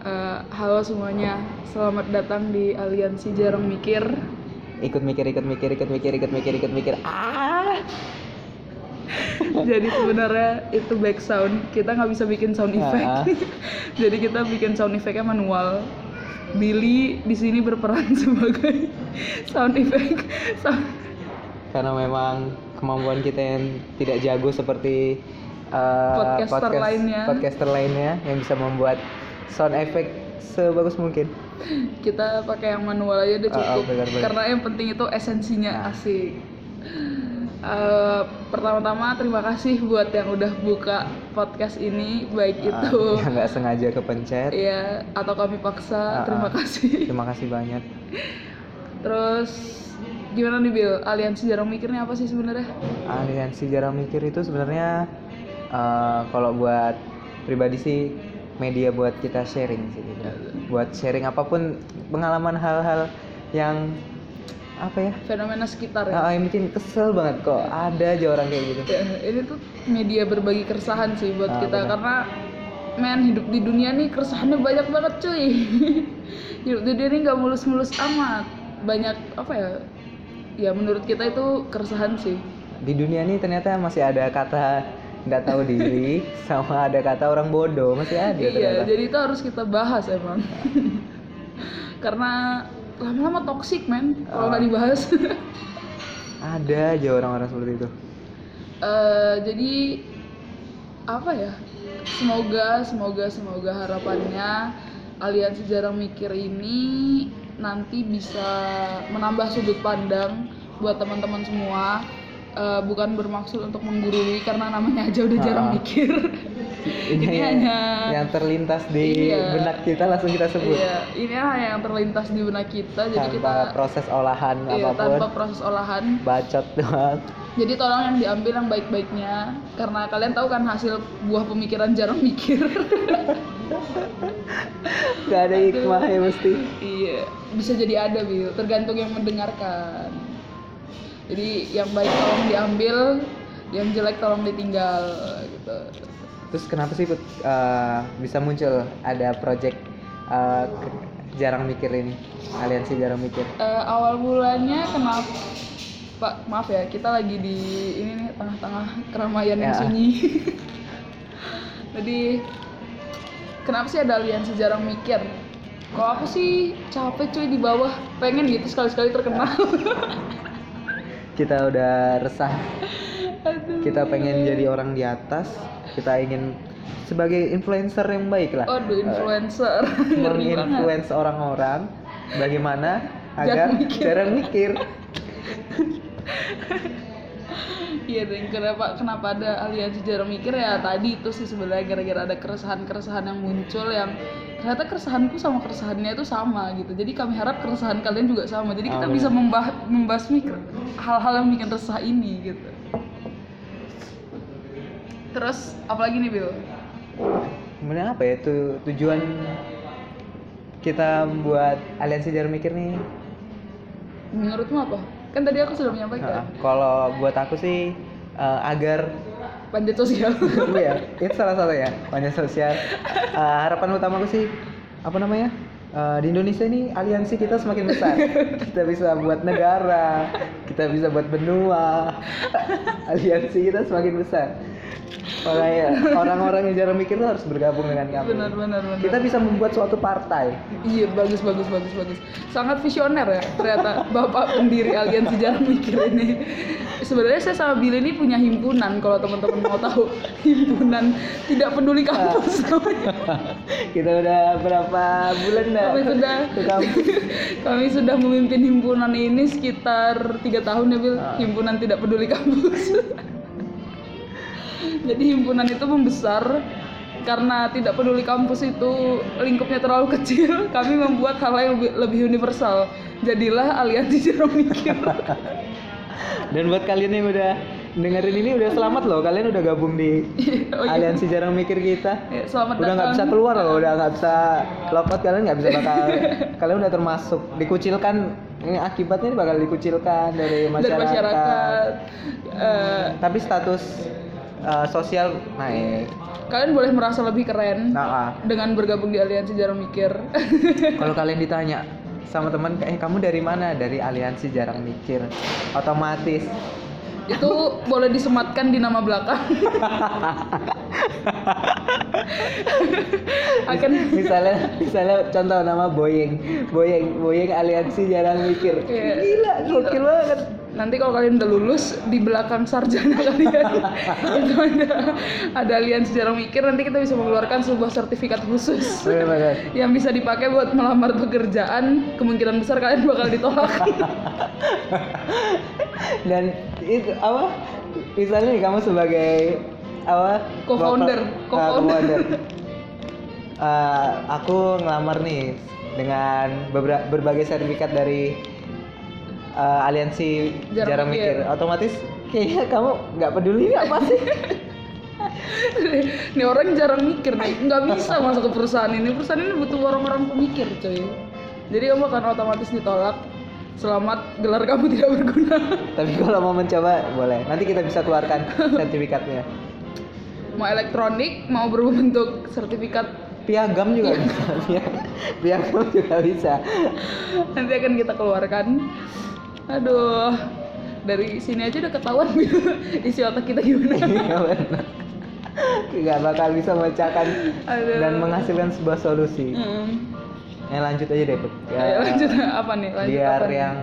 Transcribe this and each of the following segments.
Eh, halo semuanya, selamat datang di Aliansi Jarang Mikir. ikut mikir ikut mikir ikut mikir ikut mikir ikut mikir ah Jadi sebenarnya itu back sound, kita nggak bisa bikin sound effect. Jadi kita bikin sound effectnya manual. Billy di sini berperan sebagai sound effect. Sound- karena memang kemampuan kita yang tidak jago seperti uh, Podcaster podcast- lainnya. podcaster lainnya yang bisa membuat sound effect sebagus mungkin kita pakai yang manual aja udah Ah, cukup. benar, benar. Karena yang penting itu esensinya asik. Eh, pertama-tama terima kasih buat yang udah buka podcast ini baik Ah, itu yang nggak sengaja kepencet Iya, atau kami paksa. Ah, Terima kasih. terima kasih banyak Terus gimana nih Bill? Aliansi jarang mikirnya apa sih sebenarnya? aliansi jarang mikir itu sebenarnya uh, kalau buat pribadi sih media buat kita sharing sih gitu. buat sharing apa pun pengalaman hal-hal yang apa ya Fenomena sekitar ya. Ah, yang bikin kesel banget kok ada aja orang kayak gitu Ya, ini tuh media berbagi keresahan sih buat Ah, kita benar. karena men hidup di dunia nih keresahannya banyak banget cuy. hidup di dunia ini nggak mulus-mulus amat. Banyak apa ya? Ya menurut kita itu keresahan sih. di dunia ini ternyata masih ada kata nggak tahu diri sama ada kata orang bodoh masih ada iya, ternyata jadi itu harus kita bahas emang. karena lama-lama toxic men kalau nggak Ah. dibahas. ada aja orang-orang seperti itu Eh, jadi apa ya? Semoga, semoga, semoga harapannya aliansi jarang mikir ini nanti bisa menambah sudut pandang buat teman-teman semua. Eh, bukan bermaksud untuk menggurui karena namanya aja udah jarang Ah. mikir. ini, Ini yang, hanya- yang terlintas di Iya. benak kita langsung kita sebut Iya, ini hanya yang terlintas di benak kita. Jadi tanpa kita proses olahan iya, apa pun tanpa proses olahan. bacot doang Jadi tolong yang diambil yang baik-baiknya karena kalian tahu kan hasil buah pemikiran jarang mikir. nggak ada hikmahnya mesti iya, bisa jadi ada Bil, tergantung yang mendengarkan. Jadi yang baik tolong diambil, yang jelek tolong ditinggal gitu. terus kenapa sih Put, uh, bisa muncul ada project uh, jarang mikir ini aliansi jarang mikir Eh, awal mulanya kenapa Pak, maaf ya, kita lagi di ini nih tengah-tengah keramaian yang Ya. sunyi. Jadi kenapa sih ada aliansi jarang mikir? Kalau aku sih capek cuy di bawah, pengen gitu sekali-sekali terkenal. kita udah resah Aduh. kita pengen jadi orang di atas kita ingin sebagai influencer yang baik lah Waduh, influencer. Ngeri banget. menginfluence orang-orang bagaimana agar mikir. jarang mikir Iya dan kenapa kenapa ada aliansi jarang mikir ya tadi itu sih sebenarnya gara-gara ada keresahan-keresahan yang muncul yang ternyata keresahanku sama keresahannya itu sama gitu. Jadi kami harap keresahan kalian juga sama. Jadi kita Amin. bisa membah membasmi hal-hal yang bikin resah ini gitu. Terus apalagi nih Bill? kemudian apa ya tu, tujuan kita membuat aliansi jarang mikir nih Menurutmu apa? Kan tadi aku sudah Nah, menyampaikan kalau buat aku sih uh, agar panjat sosial. Iya, itu salah satu ya banyak sosial. Uh, harapan utamaku sih apa namanya? Uh, di Indonesia ini aliansi kita semakin besar. Kita bisa buat negara kita bisa buat benua. Aliansi kita semakin besar makanya orang-orang yang jarang mikir tuh harus bergabung dengan kami benar benar benar. kita bisa membuat suatu partai Iya bagus bagus bagus bagus. Sangat visioner ya ternyata bapak pendiri aliansi jarang mikir ini. Sebenarnya saya sama Billy ini punya himpunan kalau teman-teman mau tahu himpunan tidak peduli kampus. kita udah berapa bulan dah kami sudah kami sudah memimpin himpunan ini sekitar tiga tahun ya Bil. Ah. Himpunan tidak peduli kampus. Jadi himpunan itu membesar karena tidak peduli kampus itu lingkupnya terlalu kecil, kami membuat hal yang lebih, lebih universal. Jadilah aliansi jarang mikir. dan buat kalian yang udah dengerin ini udah selamat loh kalian udah gabung di Oh iya. aliansi jarang mikir kita Ya, selamat udah nggak bisa keluar loh udah nggak bisa lopot kalian nggak bisa bakal kalian udah termasuk dikucilkan ini akibatnya bakal dikucilkan dari dari masyarakat, masyarakat. Eh, tapi status eh, sosial naik. Kalian boleh merasa lebih keren Nah, ah. dengan bergabung di aliansi jarang mikir. kalau kalian ditanya sama teman, eh kamu dari mana? Dari aliansi jarang mikir. Otomatis itu boleh disematkan di nama belakang. Akan misalnya misalnya contoh nama Boyeng Boyeng Boyeng aliansi jarang mikir Iya. gila gokil banget nanti kalau kalian udah lulus di belakang sarjana kalian itu ada ada aliansi jarang mikir nanti kita bisa mengeluarkan sebuah sertifikat khusus yang bisa dipakai buat melamar pekerjaan. Kemungkinan besar kalian bakal ditolak. Dan itu apa? Misalnya kamu sebagai apa? Co-founder, ah, co-founder. Eh, aku ngelamar nih dengan berbagai sertifikat dari eh, aliansi Jarang jarang, mikir. mikir. otomatis kayaknya kamu nggak peduli ini apa sih Nih orang jarang mikir nih, nggak bisa masuk ke perusahaan ini. Perusahaan ini butuh orang-orang pemikir, coy. Jadi kamu akan otomatis ditolak. Selamat gelar kamu tidak berguna. tapi kalau mau mencoba boleh nanti kita bisa keluarkan sertifikatnya Mau elektronik, mau berbentuk sertifikat, piagam juga Iya. bisa Pia- piagam juga bisa nanti akan kita keluarkan. Aduh, dari sini aja udah ketahuan isi otak kita gimana. Iya benar. nggak bakal bisa memecahkan Aduh. dan menghasilkan sebuah solusi Hmm. yang lanjut aja deh Put. Ya, Ayo lanjut apa nih? Lanjut biar apa nih? yang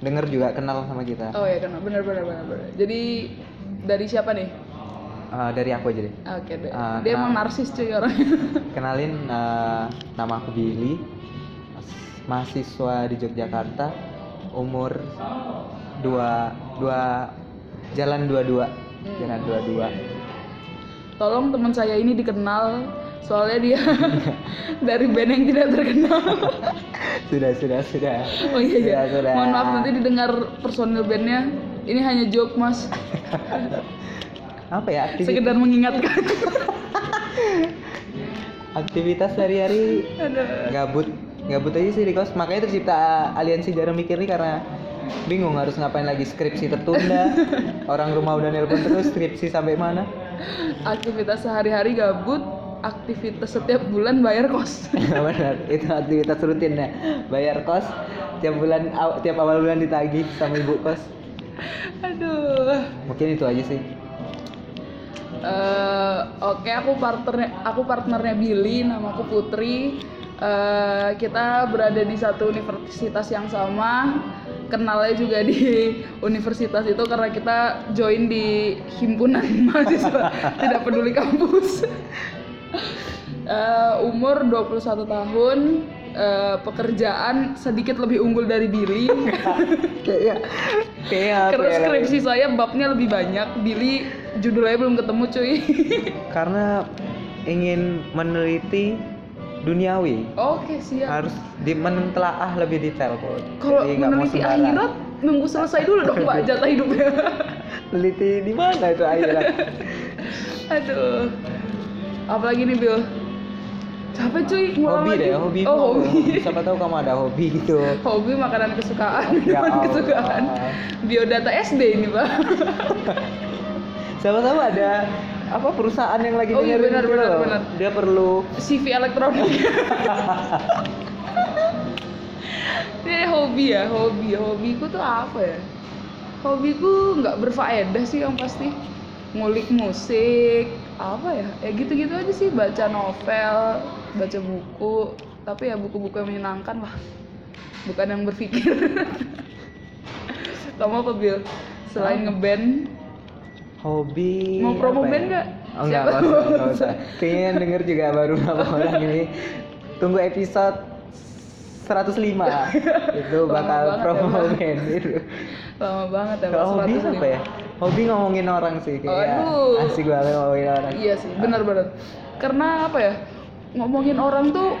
denger juga kenal sama kita Oh ya kenal, benar benar benar benar. Jadi dari siapa nih? Eh, dari aku aja deh Oke deh. Ah, Dia emang narsis cuy orangnya. kenalin eh, nama aku Billy mahasiswa di Yogyakarta umur dua dua jalan dua dua Hmm. jalan dua dua Tolong teman saya ini dikenal soalnya dia dari band yang tidak terkenal. sudah sudah sudah Oh iya iya. Sudah, sudah. Mohon maaf nanti didengar personil bandnya. Ini hanya joke mas, apa ya aktivitas sekedar mengingatkan. aktivitas sehari-hari gabut gabut aja sih di kos makanya tercipta aliansi jarang mikir nih karena bingung harus ngapain lagi skripsi tertunda orang rumah udah nelpon terus skripsi sampai mana Aktivitas sehari-hari gabut, aktivitas setiap bulan bayar kos. benar itu aktivitas rutinnya bayar kos tiap bulan aw- tiap awal bulan ditagih sama ibu kos Aduh. mungkin itu aja sih Eh, Oke, aku partnernya, aku partnernya Billy, namaku Putri. Eh, kita berada di satu universitas yang sama. Kenalnya juga di universitas itu karena kita join di himpunan mahasiswa tidak peduli kampus. Eh, umur 21 tahun, eh, pekerjaan sedikit lebih unggul dari Billy. kayaknya apa Terus ya, skripsi saya babnya lebih banyak. Billy judulnya belum ketemu cuy. karena ingin meneliti duniawi Oke siap. harus di lebih detail kok Kalau meneliti akhirat nunggu selesai dulu dong mbak jatah hidupnya. Teliti di mana itu akhirat? Aduh. Apalagi nih Bill? Capek cuy hobi lagi. deh, hobi. Oh hobi. Siapa tahu kamu ada hobi gitu. Hobi makanan kesukaan, Ya minuman Allah. kesukaan. Biodata SD ini pak. Siapa tahu ada apa perusahaan yang lagi Oh iya, benar, gitu benar, benar. Dia perlu CV elektronik. Ini hobi ya, hobi. Hobiku tuh apa ya? Hobiku nggak berfaedah sih yang pasti. Ngulik musik, apa ya? Ya gitu-gitu aja sih. Baca novel, baca buku. Tapi ya buku-buku yang menyenangkan lah. Bukan yang berpikir. Kamu apa Bill? Selain ngeband, hobi. Mau promo apa band ya? nggak? Oh, enggak, usah, enggak usah. Kayaknya yang denger juga baru berapa orang ini. Tunggu episode 105 itu bakal banget ya, promo Bang. band itu. lama banget ya. Kalau hobi 105. apa ya? Hobi ngomongin orang sih kayak Aduh. asik banget ngomongin orang. Iya sih, benar benar. Karena apa ya? Ngomongin orang tuh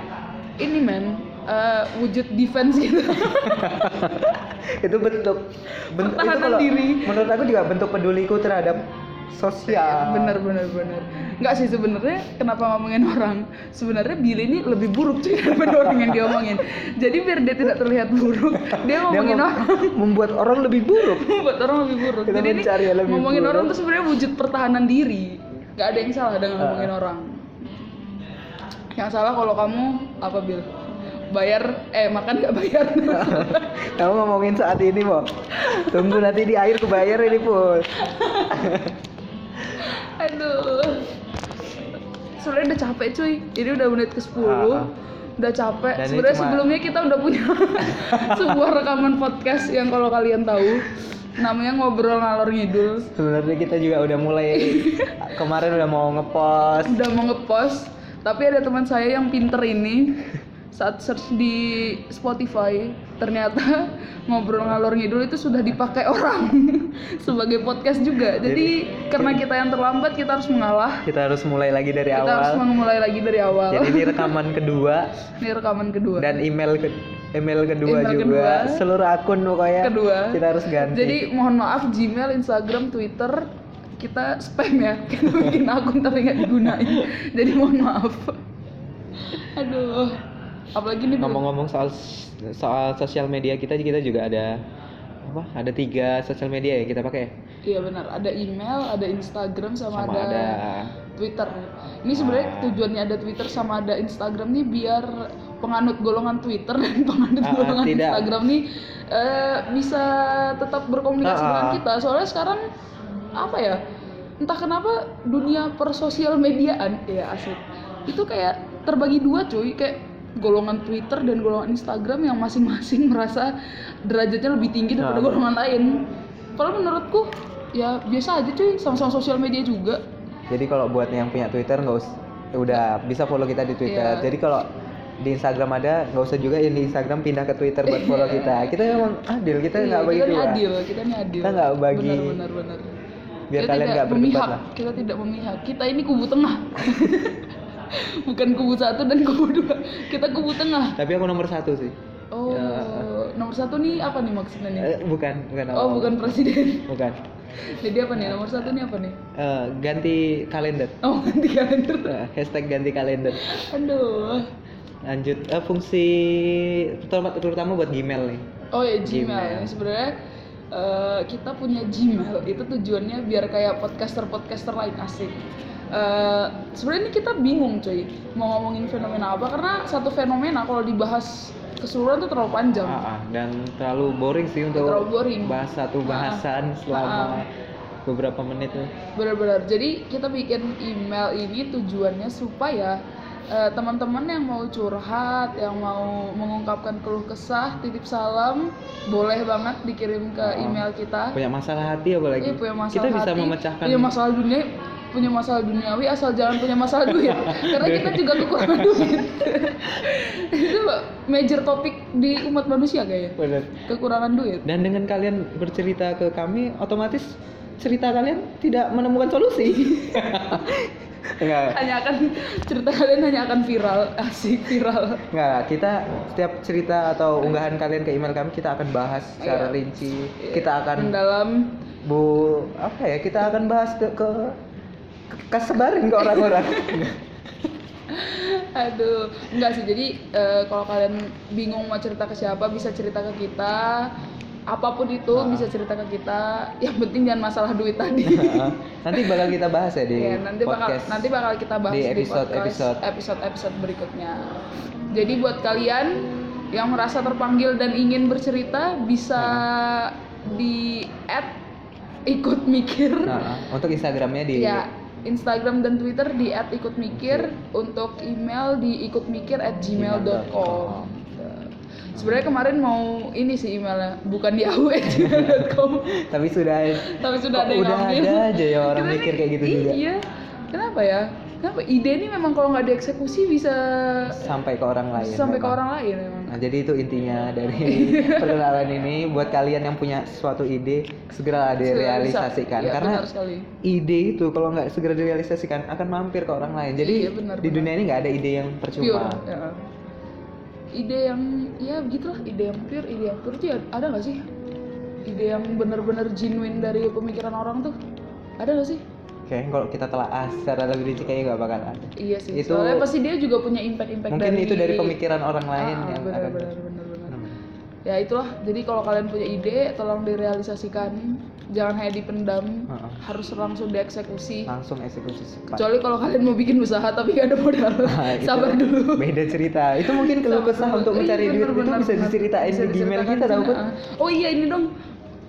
ini men eh, wujud defense gitu. itu bentuk bentuk itu kalau diri. menurut aku juga bentuk peduliku terhadap sosial. bener bener bener nggak sih sebenarnya kenapa ngomongin orang sebenarnya Billy ini lebih buruk cuy daripada orang yang diomongin jadi biar dia tidak terlihat buruk dia Dia ngomongin mem- orang membuat orang lebih buruk. membuat orang lebih buruk Kita jadi ini lebih ngomongin buruk. orang tuh sebenarnya wujud pertahanan diri nggak ada yang salah dengan Ah. ngomongin orang yang salah kalau kamu apa Bil bayar eh makan nggak bayar Kamu ngomongin saat ini, Bo. Tunggu nanti di akhir kebayar ini, Pul. aduh sebenarnya udah capek cuy ini udah menit ke 10 Ah, ah. udah capek sebenarnya cuma- sebelumnya kita udah punya sebuah rekaman podcast yang kalau kalian tahu namanya ngobrol ngalor ngidul Sebenarnya kita juga udah mulai kemarin udah mau ngepost. udah mau ngepost tapi ada teman saya yang pinter ini saat search di Spotify ternyata ngobrol ngalor ngidul itu sudah dipakai orang sebagai podcast juga jadi karena kita yang terlambat kita harus mengalah Kita harus mulai lagi dari kita harus awal. memulai lagi dari awal Jadi ini rekaman kedua ini rekaman kedua dan email ke email kedua Email juga. kedua. Seluruh akun pokoknya Kedua. kita harus ganti. jadi mohon maaf Gmail Instagram Twitter kita spam ya kita bikin akun tapi nggak digunain jadi mohon maaf aduh apalagi nih ngomong-ngomong soal soal sosial media kita kita juga ada apa? Ada tiga sosial media ya kita pakai. Iya benar, ada email, ada Instagram sama, Sama ada, ada Twitter. Ini sebenarnya Ah. tujuannya ada Twitter sama ada Instagram nih biar penganut golongan Twitter dan penganut Ah, ah, golongan tidak. Instagram nih eh, bisa tetap berkomunikasi Ah, dengan kita. Soalnya sekarang apa ya? Entah kenapa dunia persosial mediaan ya asik. Itu kayak terbagi dua cuy, kayak golongan Twitter dan golongan Instagram yang masing-masing merasa derajatnya lebih tinggi daripada Ah. golongan lain. Kalau menurutku ya biasa aja cuy, sama-sama sosial media juga. Jadi kalau buat yang punya Twitter nggak usah udah bisa follow kita di Twitter. Iya. Jadi kalau di Instagram ada nggak usah juga yang di Instagram pindah ke Twitter buat follow kita. Kita emang adil, kita Iya, nggak bagi kita dua. adil, kita nih adil. Kita nggak bagi- Benar, benar, benar. Biar Kita kalian nggak berdebat memihak. lah. Kita tidak memihak. Kita ini kubu tengah. Bukan kubu satu dan kubu dua. Kita kubu tengah. Tapi aku nomor satu sih. Oh, Ya. nomor satu nih apa nih maksudnya nih? Eh, bukan, bukan. Oh, bukan presiden. Bukan. Jadi apa nih? Nomor satu nih apa nih? Eh, ganti kalender. Oh, ganti kalender. Eh, hashtag ganti kalender. Aduh. Lanjut eh, fungsi terutama, terutama buat Gmail nih. Oh ya Gmail. Gmail. Sebenarnya eh, kita punya Gmail itu tujuannya biar kayak podcaster-podcaster lain asik. Eh, sebenarnya ini kita bingung cuy mau ngomongin fenomena apa karena satu fenomena kalau dibahas keseluruhan tuh terlalu panjang. Ah, ah, dan terlalu boring sih untuk Terlalu boring. bahas satu Ah, ah. bahasan selama Ah, beberapa menit tuh. Benar-benar. Jadi kita bikin email ini tujuannya supaya eh, teman-teman yang mau curhat, yang mau mengungkapkan keluh kesah, titip salam, boleh banget dikirim ke email kita. Punya masalah hati apalagi. Iya, punya masalah kita bisa hati, memecahkan punya masalah dunia punya masalah duniawi asal jangan punya masalah duit karena kita juga kekurangan duit itu major topik di umat manusia kayaknya Bener. kekurangan duit Dan dengan kalian bercerita ke kami, otomatis cerita kalian tidak menemukan solusi. Enggak, hanya akan cerita kalian hanya akan viral asik viral enggak. Kita setiap cerita atau unggahan kalian ke email kami kita akan bahas secara Iya. rinci. Kita akan mendalam bu apa ya? Kita akan bahas ke, ke kesebarin ke orang-orang. aduh enggak sih jadi eh, kalau kalian bingung mau cerita ke siapa bisa cerita ke kita apa pun itu Ah. bisa cerita ke kita yang penting jangan masalah duit tadi Nanti bakal kita bahas ya di Iya, nanti bakal podcast. nanti bakal kita bahas di di, episode- podcast episode. episode episode berikutnya. Jadi buat kalian yang merasa terpanggil dan ingin bercerita bisa di add ikut mikir Nah, untuk Instagramnya di ya Instagram dan Twitter di add ikut mikir Iya. untuk email di ikut mikir at gmail.com sebenarnya kemarin mau ini sih emailnya bukan di gmail.com tapi sudah tapi sudah ada yang udah ada aja ya orang Kita mikir kayak gitu juga. Iya. Kenapa ya? Kenapa ide ini memang kalau nggak dieksekusi bisa sampai ke orang lain. sampai ke memang. orang lain memang. Nah, jadi itu intinya dari perkenalan ini buat kalian yang punya suatu ide segera direalisasikan Iya, karena ide itu kalau nggak segera direalisasikan akan mampir ke orang lain. Jadi Iya, benar, di benar. dunia ini nggak ada ide yang Pure. percuma. Ya. Ide yang ya begitulah, ide yang pure, ide yang pure tuh ya ada nggak sih? Ide yang benar-benar genuine dari pemikiran orang tuh ada nggak sih? Kayaknya kalau kita telah secara lebih rinci kayaknya nggak bakal ada Iya sih. Itu- Soalnya pasti dia juga punya impact-impact mungkin dari itu dari pemikiran orang lain Ah, yang benar, akan benar, benar, benar. Ya itulah. Jadi kalau kalian punya ide, tolong direalisasikan. Jangan hanya dipendam. Heeh. Harus langsung dieksekusi. langsung eksekusi cepat. Kecuali kalau kalian mau bikin usaha tapi gak ada modal. Nah, itu Sabar dulu. beda cerita itu mungkin keluh kesah untuk Iya, mencari duit benar, itu benar, bisa diceritain Bisa di Gmail kita sana. kan Oh iya ini dong.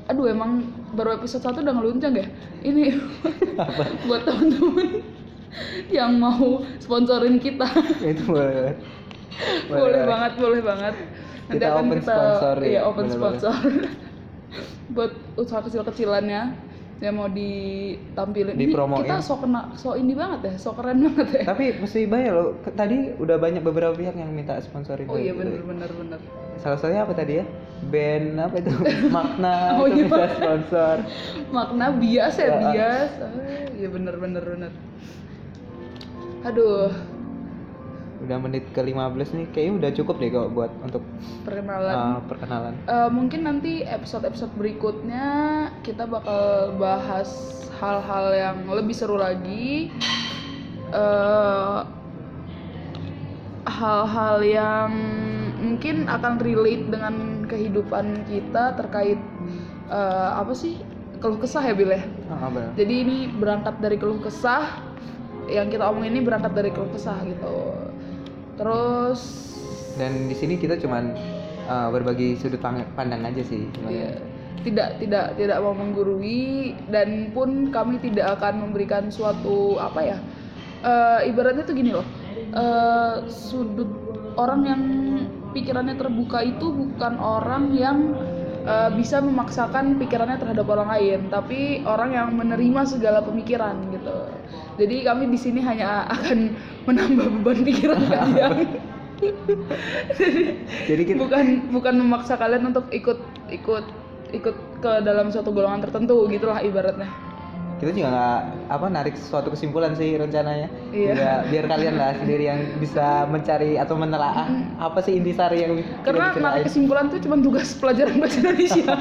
Aduh emang baru episode 1 udah ngeluncang ya? Ini buat teman-teman yang mau sponsorin kita. itu boleh boleh, banget, boleh banget. Nanti Kita akan open kita sponsor ya, iya, open bener-bener. sponsor. buat usaha kecil-kecilannya yang mau ditampilin. Ini Dipromoin. kita so kena, so ini banget ya, so keren banget ya. tapi mesti bayar loh Ke- tadi udah banyak beberapa pihak yang minta sponsorin Oh iya Gitu. bener bener bener. salah satunya apa tadi ya band apa itu makna Oh, itu iya. minta sponsor Makna bias ya bias. Ah, Iya bener bener bener. Aduh, udah menit ke 15 nih kayaknya udah cukup deh kok buat untuk perkenalan. uh, perkenalan Eh, mungkin nanti episode-episode berikutnya kita bakal bahas hal-hal yang lebih seru lagi. Eh, hal-hal yang mungkin akan relate dengan kehidupan kita terkait eh, apa sih keluh kesah ya Bil ya. Ah, benar. Jadi ini berangkat dari keluh kesah yang kita omongin ini berangkat dari keluh kesah gitu. Terus dan di sini kita cuman uh, berbagi sudut pandang aja sih Iya. tidak tidak tidak mau menggurui dan pun kami tidak akan memberikan suatu apa ya eh, ibaratnya tuh gini loh eh, sudut orang yang pikirannya terbuka itu bukan orang yang eh, bisa memaksakan pikirannya terhadap orang lain tapi orang yang menerima segala pemikiran gitu jadi kami di sini hanya akan menambah beban pikiran kalian jadi kita bukan bukan memaksa kalian untuk ikut ikut ikut ke dalam suatu golongan tertentu gitulah ibaratnya. Kita juga nggak apa narik suatu kesimpulan sih rencananya. Iya. Juga biar kalian lah sendiri yang bisa mencari atau menelaah apa sih intisari yang karena narik kesimpulan tuh cuma tugas pelajaran bahasa Indonesia.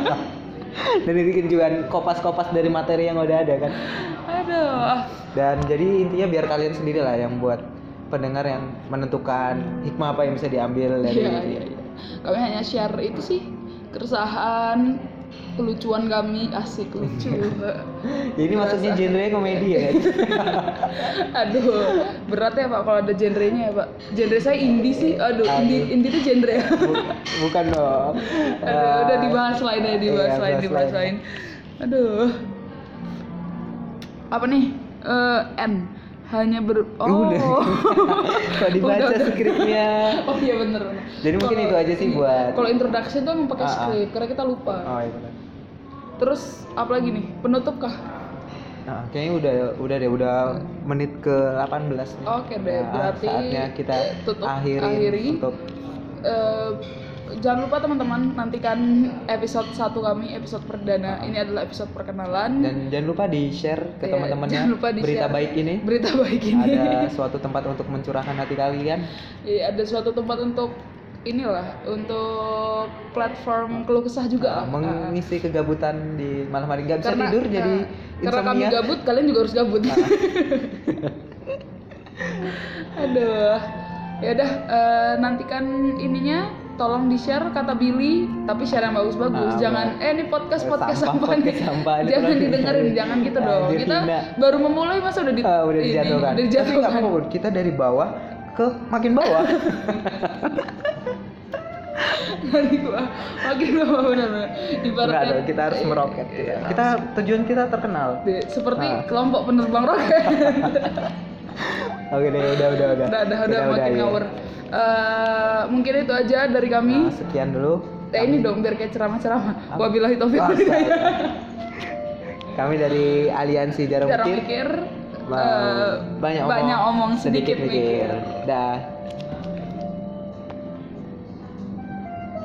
Dan dibikin juga kopas-kopas dari materi yang udah ada kan aduh dan jadi intinya biar kalian sendiri lah yang buat pendengar yang menentukan hikmah apa yang bisa diambil dari iya iya iya. Kami hanya share itu sih keresahan kelucuan kami. Asik lucu. Jadi maksudnya genre komedi ya? Aduh berat ya pak kalau ada genrenya ya pak. Genre saya indie sih. Aduh indie indie itu genre ya? Bu- bukan dong. Aduh, udah Eh, dibahas lain ya, dibahas iya, lain, bahas dibahas lain. lain. Aduh. Apa nih? Eh, N hanya ber Oh. Udah. Kok dibaca Udah, skripnya? Oh iya bener. bener. Jadi mungkin Kalau- itu aja sih buat- Kalau introduction tuh emang pakai ah. skrip karena kita lupa. oh iya benar Terus apa lagi nih? Penutup kah? Nah, kayaknya udah udah deh udah menit ke 18 nih. Oke deh, Nah, berarti saatnya kita tutup, akhirin akhiri. untuk Eh, jangan lupa teman-teman nantikan episode satu kami, episode perdana. Ini adalah episode perkenalan. dan jangan lupa di share ke Iya, teman-temannya jangan lupa di-share. berita baik ini. Berita baik ini. Ada suatu tempat untuk mencurahkan hati kalian. Iya, ada suatu tempat untuk inilah untuk platform keluh kesah juga. Lah. Ah, mengisi kegabutan di malam hari nggak bisa Karena- tidur jadi nah, karena kami insomnia. gabut, kalian juga harus gabut. Nah. Aduh. Ya udah eh, nantikan ininya tolong di-share kata Billy, tapi share yang bagus-bagus. Ah, jangan eh ini podcast Eh, podcast sampah, sampah, nih. sampah jangan didengerin, jangan gitu dong. Anjir, Kita hina. baru memulai masa udah di Ah, udah ini, dijatuhkan. Udah Tapi nggak dijatuhkan. kita dari bawah ke makin bawah. Dari gua makin benar-benar. Enggak Ibaratnya dong, kita harus meroket. Iya, Kita tujuan kita terkenal. Seperti Ah. kelompok penerbang roket. Oke deh, udah udah udah. udah, udah, udah Kita makin ya. ngawur. Eh, mungkin itu aja dari kami. Nah, sekian dulu. Eh ini dong biar kayak ceramah-ceramah. Apa? Wabillahi taufiq. Kami dari Aliansi Jarum Jarang mikir. Mau eh, banyak omong, banyak omong sedikit, mikir. Dah.